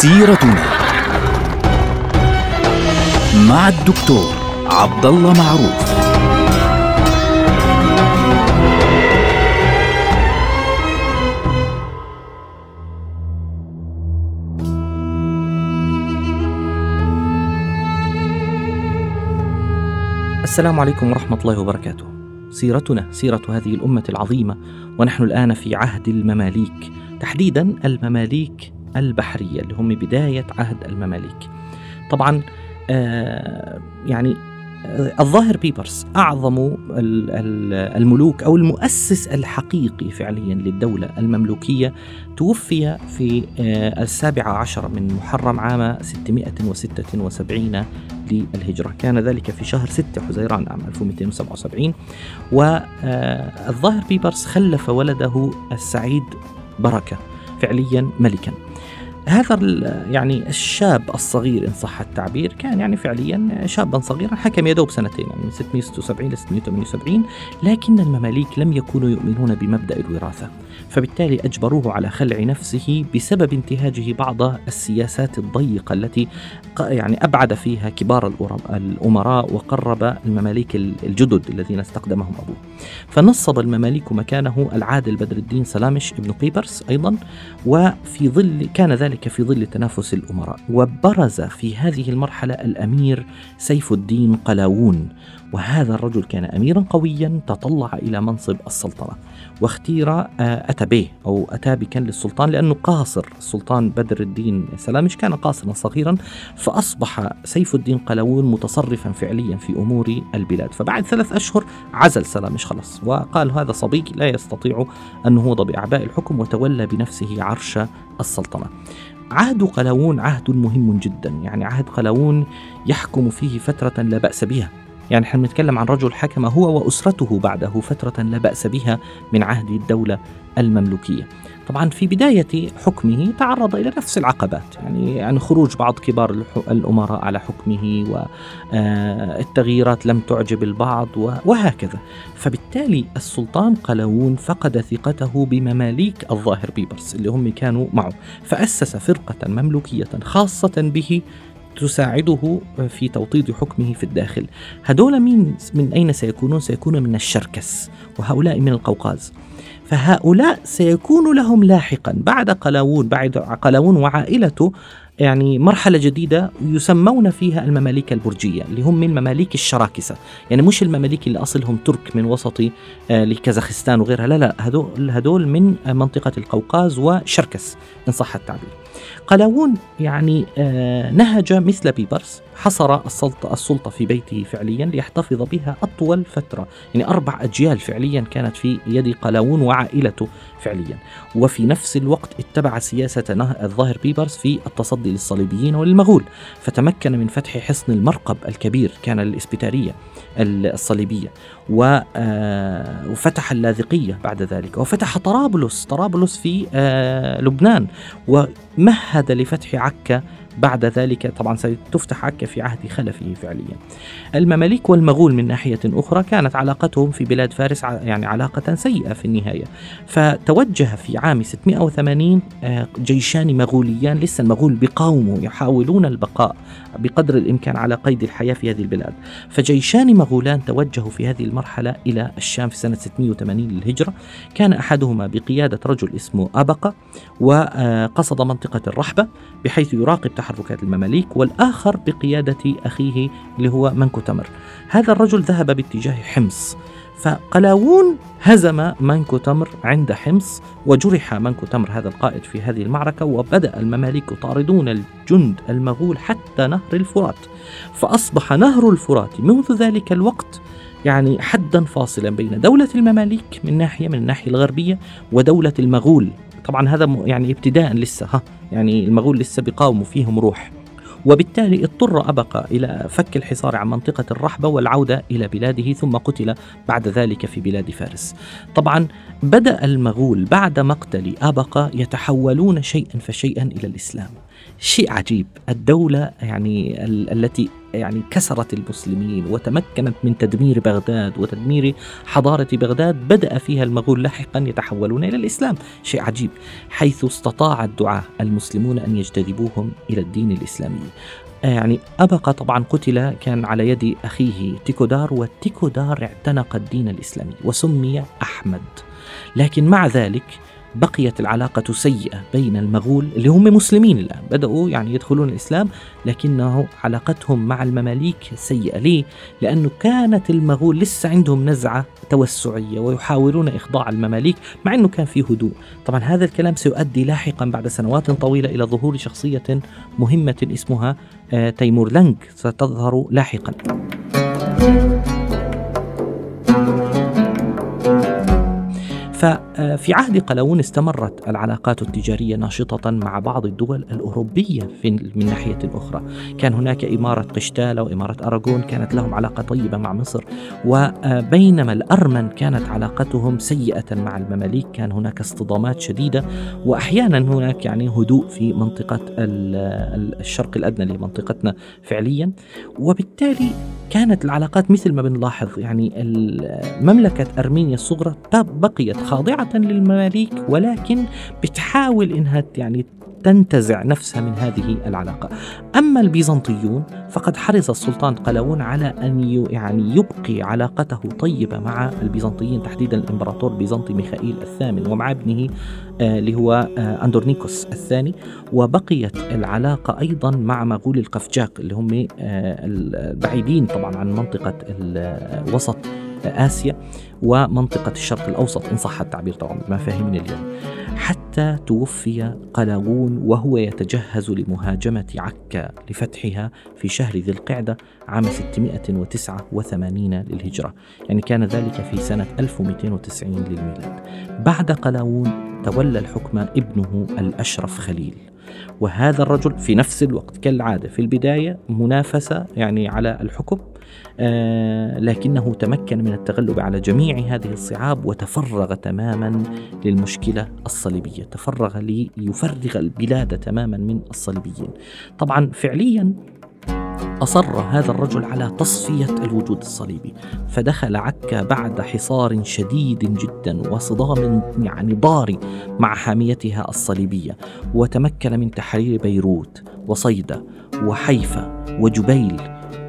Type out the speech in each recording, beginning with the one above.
سيرتنا مع الدكتور عبد الله معروف السلام عليكم ورحمة الله وبركاته. سيرتنا سيرة هذه الأمة العظيمة ونحن الآن في عهد المماليك، تحديدا المماليك البحرية اللي هم بداية عهد المماليك. طبعا آه يعني الظاهر بيبرس أعظم الملوك أو المؤسس الحقيقي فعليا للدولة المملوكية توفي في آه، السابع عشر من محرم عام 676 للهجرة. كان ذلك في شهر 6 حزيران عام 1277 والظاهر بيبرس خلف ولده السعيد بركة فعليا ملكا. هذا يعني الشاب الصغير إن صح التعبير كان يعني فعليا شابا صغيرا حكم يدوب سنتين يعني من 676 ل 678 لكن المماليك لم يكونوا يؤمنون بمبدأ الوراثة فبالتالي أجبروه على خلع نفسه بسبب انتهاجه بعض السياسات الضيقة التي يعني أبعد فيها كبار الأمراء وقرب المماليك الجدد الذين استقدمهم أبوه. فنصب المماليك مكانه العادل بدر الدين سلامش ابن قيبرس أيضا وفي ظل كان ذلك ذلك في ظل تنافس الأمراء. وبرز في هذه المرحلة الأمير سيف الدين قلاوون وهذا الرجل كان اميرا قويا تطلع إلى منصب السلطنة واختير آه، أتى به أو أتى بكا للسلطان لأنه قاصر. السلطان بدر الدين سلامش كان قاصرا صغيرا فأصبح سيف الدين قلاوون متصرفا فعليا في أمور البلاد. فبعد ثلاث أشهر عزل سلامش خلص وقال هذا صبي لا يستطيع النهوض باعباء الحكم وتولى بنفسه عرش السلطنة. عهد قلاوون عهد مهم جدا يعني عهد قلاوون يحكم فيه فترة لا بأس بها. يعني إحنا بنتكلم عن رجل حكم هو وأسرته بعده فترة لا بأس بها من عهد الدولة المملوكية. طبعا في بداية حكمه تعرض إلى نفس العقبات يعني, يعني خروج بعض كبار الأمراء على حكمه والتغييرات لم تعجب البعض وهكذا. فبالتالي السلطان قلاوون فقد ثقته بمماليك الظاهر بيبرس اللي هم كانوا معه فأسس فرقة مملوكية خاصة به تساعده في توطيد حكمه في الداخل. هدول مين؟ من أين سيكونون؟ سيكونون من الشركس وهؤلاء من القوقاز. فهؤلاء سيكون لهم لاحقا بعد قلاوون بعد قلاوون وعائلته يعني مرحلة جديدة يسمون فيها المماليك البرجية اللي هم من مماليك الشراكسة. يعني مش المماليك اللي أصلهم ترك من وسط آه، لكازاخستان وغيرها لا لا هدول, هدول من منطقة القوقاز وشركس إن صح التعبير. قلاوون يعني آه، نهج مثل بيبرس حصر السلطة, السلطة في بيته فعليا ليحتفظ بها أطول فترة. يعني أربع أجيال فعليا كانت في يد قلاوون وعائلته فعليا. وفي نفس الوقت اتبع سياسة الظاهر بيبرس في التصدي للصليبيين وللمغول فتمكن من فتح حصن المرقب الكبير كان للإسبيتارية الصليبية آه، وفتح اللاذقية بعد ذلك وفتح طرابلس طرابلس في آه، لبنان ومهد لفتح عكا بعد ذلك طبعا ستفتح عكا في عهد خلفه فعليا. المماليك والمغول من ناحية أخرى كانت علاقتهم في بلاد فارس يعني علاقة سيئة في النهاية. فتوجه في عام 680 آه، جيشان مغوليان لسه المغول بقاوموا يحاولون البقاء بقدر الإمكان على قيد الحياة في هذه البلاد. فجيشان مغولان توجهوا في هذه المرحلة إلى الشام في سنة 680 للهجرة. كان أحدهما بقيادة رجل اسمه أبقة وقصد منطقة الرحبة بحيث يراقب تحركات المماليك والآخر بقيادة أخيه اللي هو منكو تمر هذا الرجل ذهب باتجاه حمص. فقلاوون هزم منكو تمر عند حمص وجرح منكو تمر هذا القائد في هذه المعركة وبدأ المماليك يطاردون الجند المغول حتى نهر الفرات. فأصبح نهر الفرات منذ ذلك الوقت يعني حدا فاصلا بين دولة المماليك من ناحية من الناحية الغربية ودولة المغول. طبعا هذا يعني ابتداء لسه ها؟ يعني المغول لسه بيقاوموا فيهم روح. وبالتالي اضطر أبقى إلى فك الحصار عن منطقة الرحبة والعودة إلى بلاده ثم قتل بعد ذلك في بلاد فارس. طبعا بدأ المغول بعد مقتل أبقى يتحولون شيئا فشيئا إلى الإسلام. شيء عجيب. الدولة يعني ال- التي يعني كسرت المسلمين وتمكنت من تدمير بغداد وتدمير حضارة بغداد بدأ فيها المغول لاحقا يتحولون إلى الإسلام. شيء عجيب. حيث استطاع الدعاة المسلمون أن يجتذبوهم إلى الدين الإسلامي. يعني أبقى طبعا قتل كان على يد أخيه تيكودار وتيكودار اعتنق الدين الإسلامي وسمي أحمد. لكن مع ذلك بقيت العلاقة سيئة بين المغول اللي هم مسلمين الآن. بدأوا يعني يدخلون الإسلام لكنه علاقتهم مع المماليك سيئة. ليه؟ لأنه كانت المغول لسه عندهم نزعة توسعية ويحاولون إخضاع المماليك مع أنه كان في هدوء. طبعا هذا الكلام سيؤدي لاحقا بعد سنوات طويلة إلى ظهور شخصية مهمة اسمها آه، تيمور لنج ستظهر لاحقا. ففي عهد قلاوون استمرت العلاقات التجارية ناشطة مع بعض الدول الأوروبية في من ناحية أخرى كان هناك إمارة قشتالة وإمارة أراغون كانت لهم علاقة طيبة مع مصر. وبينما الأرمن كانت علاقتهم سيئة مع المماليك كان هناك اصطدامات شديدة. وأحيانا هناك يعني هدوء في منطقة ال- الشرق الأدنى اللي هي منطقتنا فعليا. وبالتالي كانت العلاقات مثل ما بنلاحظ يعني مملكة أرمينيا الصغرى بقيت خاضعة للمماليك ولكن بتحاول إنها يعني تنتزع نفسها من هذه العلاقة. أما البيزنطيون فقد حرص السلطان قلاوون على أن يعني يبقي علاقته طيبة مع البيزنطيين تحديدا الإمبراطور البيزنطي ميخائيل الثامن ومع ابنه آه، اللي هو آه، أندورنيكوس الثاني. وبقيت العلاقة أيضا مع مغول القفجاق اللي هم آه، البعيدين طبعا عن منطقة ال- وسط آسيا ومنطقة الشرق الأوسط إن صح التعبير طبعا بمفاهيمنا اليوم. حتى توفي قلاوون وهو يتجهز لمهاجمة عكا لفتحها في شهر ذي القعدة عام 689 للهجرة. يعني كان ذلك في سنة 1290 للميلاد. بعد قلاوون تولى الحكم ابنه الأشرف خليل. وهذا الرجل في نفس الوقت كالعادة في البداية منافسة يعني على الحكم آه لكنه تمكن من التغلب على جميع هذه الصعاب وتفرغ تماما للمشكلة الصليبية تفرغ ليفرغ البلاد تماما من الصليبيين. طبعا فعليا أصر هذا الرجل على تصفية الوجود الصليبي فدخل عكا بعد حصار شديد جدا وصدام يعني ضاري مع حاميتها الصليبية وتمكن من تحرير بيروت وصيدا وحيفا وجبيل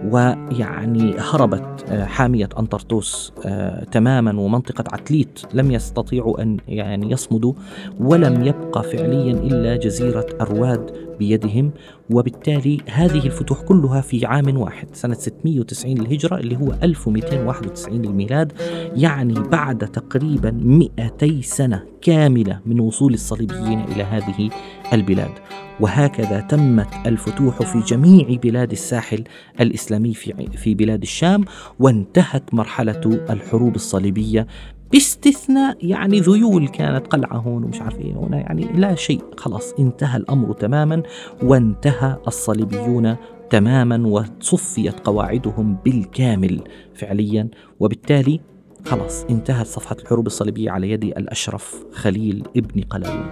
ويعني هربت آه، حامية أنطرطوس آه، تماما ومنطقة عتليت لم يستطيعوا أن يعني يصمدوا ولم يبقى فعليا إلا جزيرة أرواد بيدهم وبالتالي هذه الفتوح كلها في عام واحد سنة 690 للهجرة اللي هو 1291 للميلاد يعني بعد تقريبا 200 سنة كاملة من وصول الصليبيين إلى هذه البلاد. وهكذا تمت الفتوح في جميع بلاد الساحل الإسلامي في في بلاد الشام وانتهت مرحلة الحروب الصليبية باستثناء يعني ذيول كانت قلعة هون ومش عارف إيه هنا يعني لا شيء خلاص انتهى الأمر تماما وانتهى الصليبيون تماما وصفيت قواعدهم بالكامل فعليا وبالتالي خلاص انتهت صفحة الحروب الصليبية على يد الأشرف خليل ابن قلاوون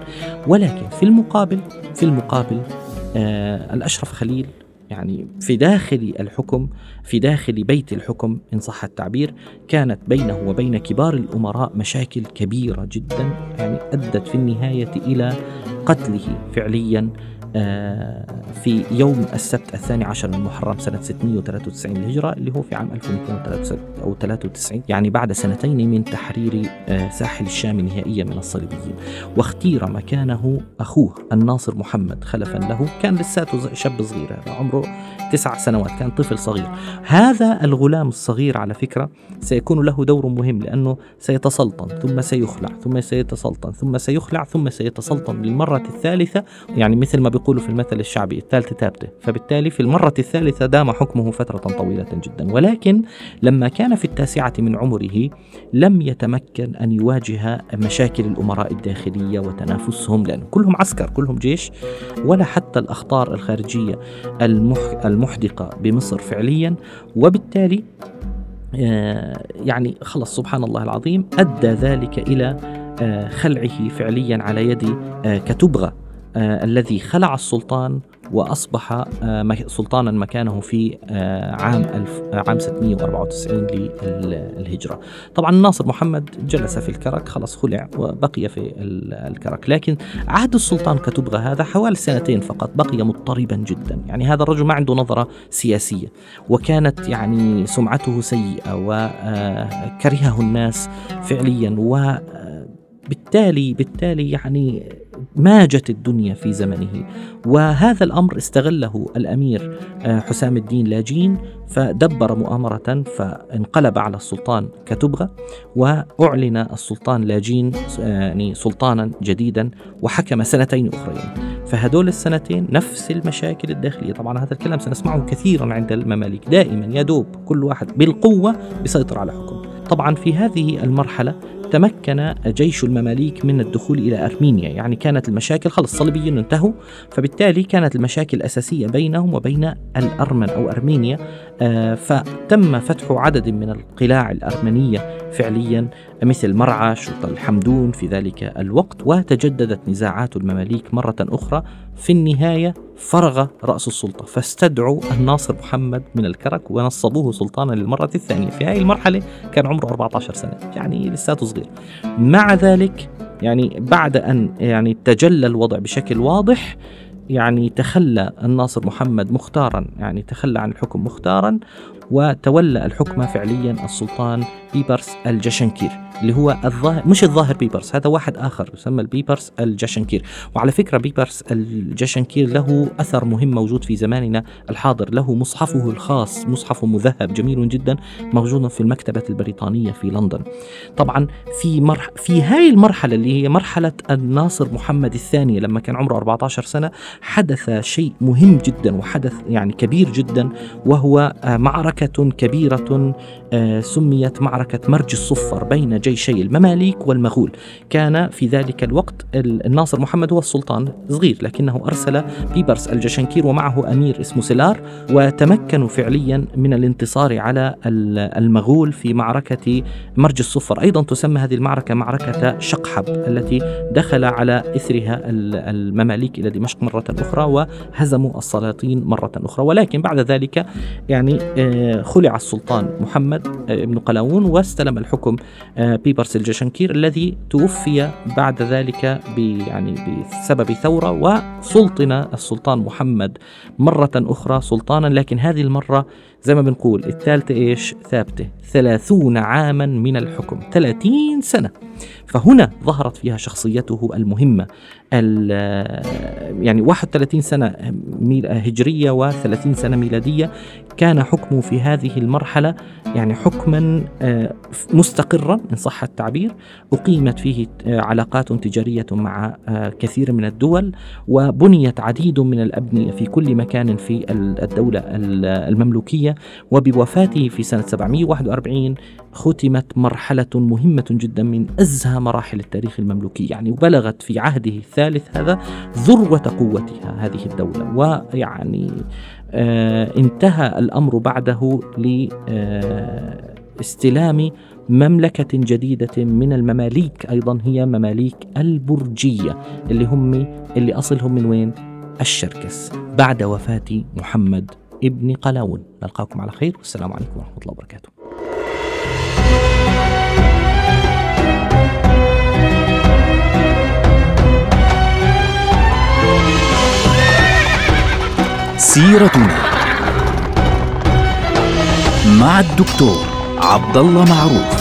ولكن في المقابل في المقابل آه الأشرف خليل يعني في داخل الحكم في داخل بيت الحكم إن صح التعبير كانت بينه وبين كبار الأمراء مشاكل كبيرة جدا يعني أدت في النهاية إلى قتله فعليا. في يوم السبت الثاني عشر من محرم سنة 693 للهجرة اللي هو في عام 1293 أو 93 يعني بعد سنتين من تحرير آه، ساحل الشام نهائيا من الصليبيين. واختير مكانه أخوه الناصر محمد خلفا له كان لساته شاب صغير هذا عمره تسع سنوات كان طفل صغير. هذا الغلام الصغير على فكرة سيكون له دور مهم لأنه سيتسلطن ثم سيخلع ثم سيتسلطن ثم سيخلع ثم سيتسلطن للمرة الثالثة يعني مثل ما بيقولوا في المثل الشعبي الثالثة تابته فبالتالي في المرة الثالثة دام حكمه فترة طويلة جدا ولكن لما كان في التاسعة من عمره لم يتمكن أن يواجه مشاكل الأمراء الداخلية وتنافسهم لأن كلهم عسكر كلهم جيش ولا حتى الأخطار الخارجية المح المحدقة بمصر فعليا وبالتالي آه، يعني خلص سبحان الله العظيم أدى ذلك إلى آه، خلعه فعليا على يد آه، كتبغة آه، الذي خلع السلطان وأصبح آه، سلطانا مكانه في آه، عام ألف عام 694 للهجرة. طبعا الناصر محمد جلس في الكرك خلص خلع وبقي في الكرك. لكن عهد السلطان كتبغى هذا حوالي سنتين فقط بقي مضطربا جدا. يعني هذا الرجل ما عنده نظرة سياسية وكانت يعني سمعته سيئة وكرهه الناس فعليا وبالتالي بالتالي يعني ماجت الدنيا في زمنه. وهذا الأمر استغله الأمير آه، حسام الدين لاجين فدبر مؤامرة فانقلب على السلطان كتبغى وأعلن السلطان لاجين آه، يعني سلطانا جديدا وحكم سنتين أخرين. فهدول السنتين نفس المشاكل الداخلية. طبعا هذا الكلام سنسمعه كثيرا عند المماليك. دائما يدوب كل واحد بالقوة بيسيطر على حكم. طبعا في هذه المرحلة تمكن جيش المماليك من الدخول إلى أرمينيا يعني كانت المشاكل خلص الصليبيين انتهوا فبالتالي كانت المشاكل الأساسية بينهم وبين الأرمن أو أرمينيا آه، فتم فتح عدد من القلاع الأرمنية فعليا مثل مرعش وطلحمدون في ذلك الوقت وتجددت نزاعات المماليك مرة أخرى. في النهاية فرغ رأس السلطة فاستدعوا الناصر محمد من الكرك ونصبوه سلطانا للمرة الثانية. في هذه المرحلة كان عمره 14 سنة يعني لساته صغير. مع ذلك يعني بعد أن يعني تجلى الوضع بشكل واضح يعني تخلى الناصر محمد مختارا يعني تخلى عن الحكم مختارا وتولى الحكم فعليا السلطان بيبرس الجشنكير اللي هو الظاهر مش الظاهر بيبرس هذا واحد آخر يسمى البيبرس الجشنكير. وعلى فكرة بيبرس الجشنكير له أثر مهم موجود في زماننا الحاضر له مصحفه الخاص مصحف مذهب جميل جدا موجود في المكتبة البريطانية في لندن. طبعا في مرح في هاي المرحلة اللي هي مرحلة الناصر محمد الثاني لما كان عمره 14 سنة حدث شيء مهم جدا وحدث يعني كبير جدا وهو معركة كبيرة آه، سميت معركة مرج الصفر بين جيشي المماليك والمغول. كان في ذلك الوقت الناصر محمد هو السلطان صغير لكنه أرسل بيبرس الجشنكير ومعه أمير اسمه سلار وتمكنوا فعليا من الانتصار على المغول في معركة مرج الصفر. أيضا تسمى هذه المعركة معركة شقحب التي دخل على إثرها المماليك إلى دمشق مرة أخرى وهزموا السلاطين مرة أخرى. ولكن بعد ذلك يعني آه، خلع السلطان محمد آه، ابن قلاوون واستلم الحكم آه، بيبرس الجشنكير الذي توفي بعد ذلك يعني بسبب ثورة وسلطن السلطان محمد مرة أخرى سلطانا. لكن هذه المرة زي ما بنقول الثالثة إيش؟ ثابتة. ثلاثون عاما من الحكم. ثلاثين سنة. فهنا ظهرت فيها شخصيته المهمة. يعني 31 سنة هجرية و30 سنة ميلادية. كان حكمه في هذه المرحلة يعني حكما آه، مستقرا إن صح التعبير. أقيمت فيه آه، علاقات تجارية مع آه، كثير من الدول. وبنيت عديد من الأبنية في كل مكان في الدولة المملوكية. وبوفاته في سنة 741 ختمت مرحلة مهمة جدا من أزهى مراحل التاريخ المملوكي. يعني وبلغت في عهده الثالث هذا ذروة قوتها هذه الدولة. ويعني آه انتهى الأمر بعده لاستلام آه مملكة جديدة من المماليك. أيضا هي مماليك البرجية اللي هم اللي أصلهم من وين؟ الشركس بعد وفاة محمد ابن قلاون. نلقاكم على خير والسلام عليكم ورحمة الله وبركاته. سيرتنا مع الدكتور عبد الله معروف.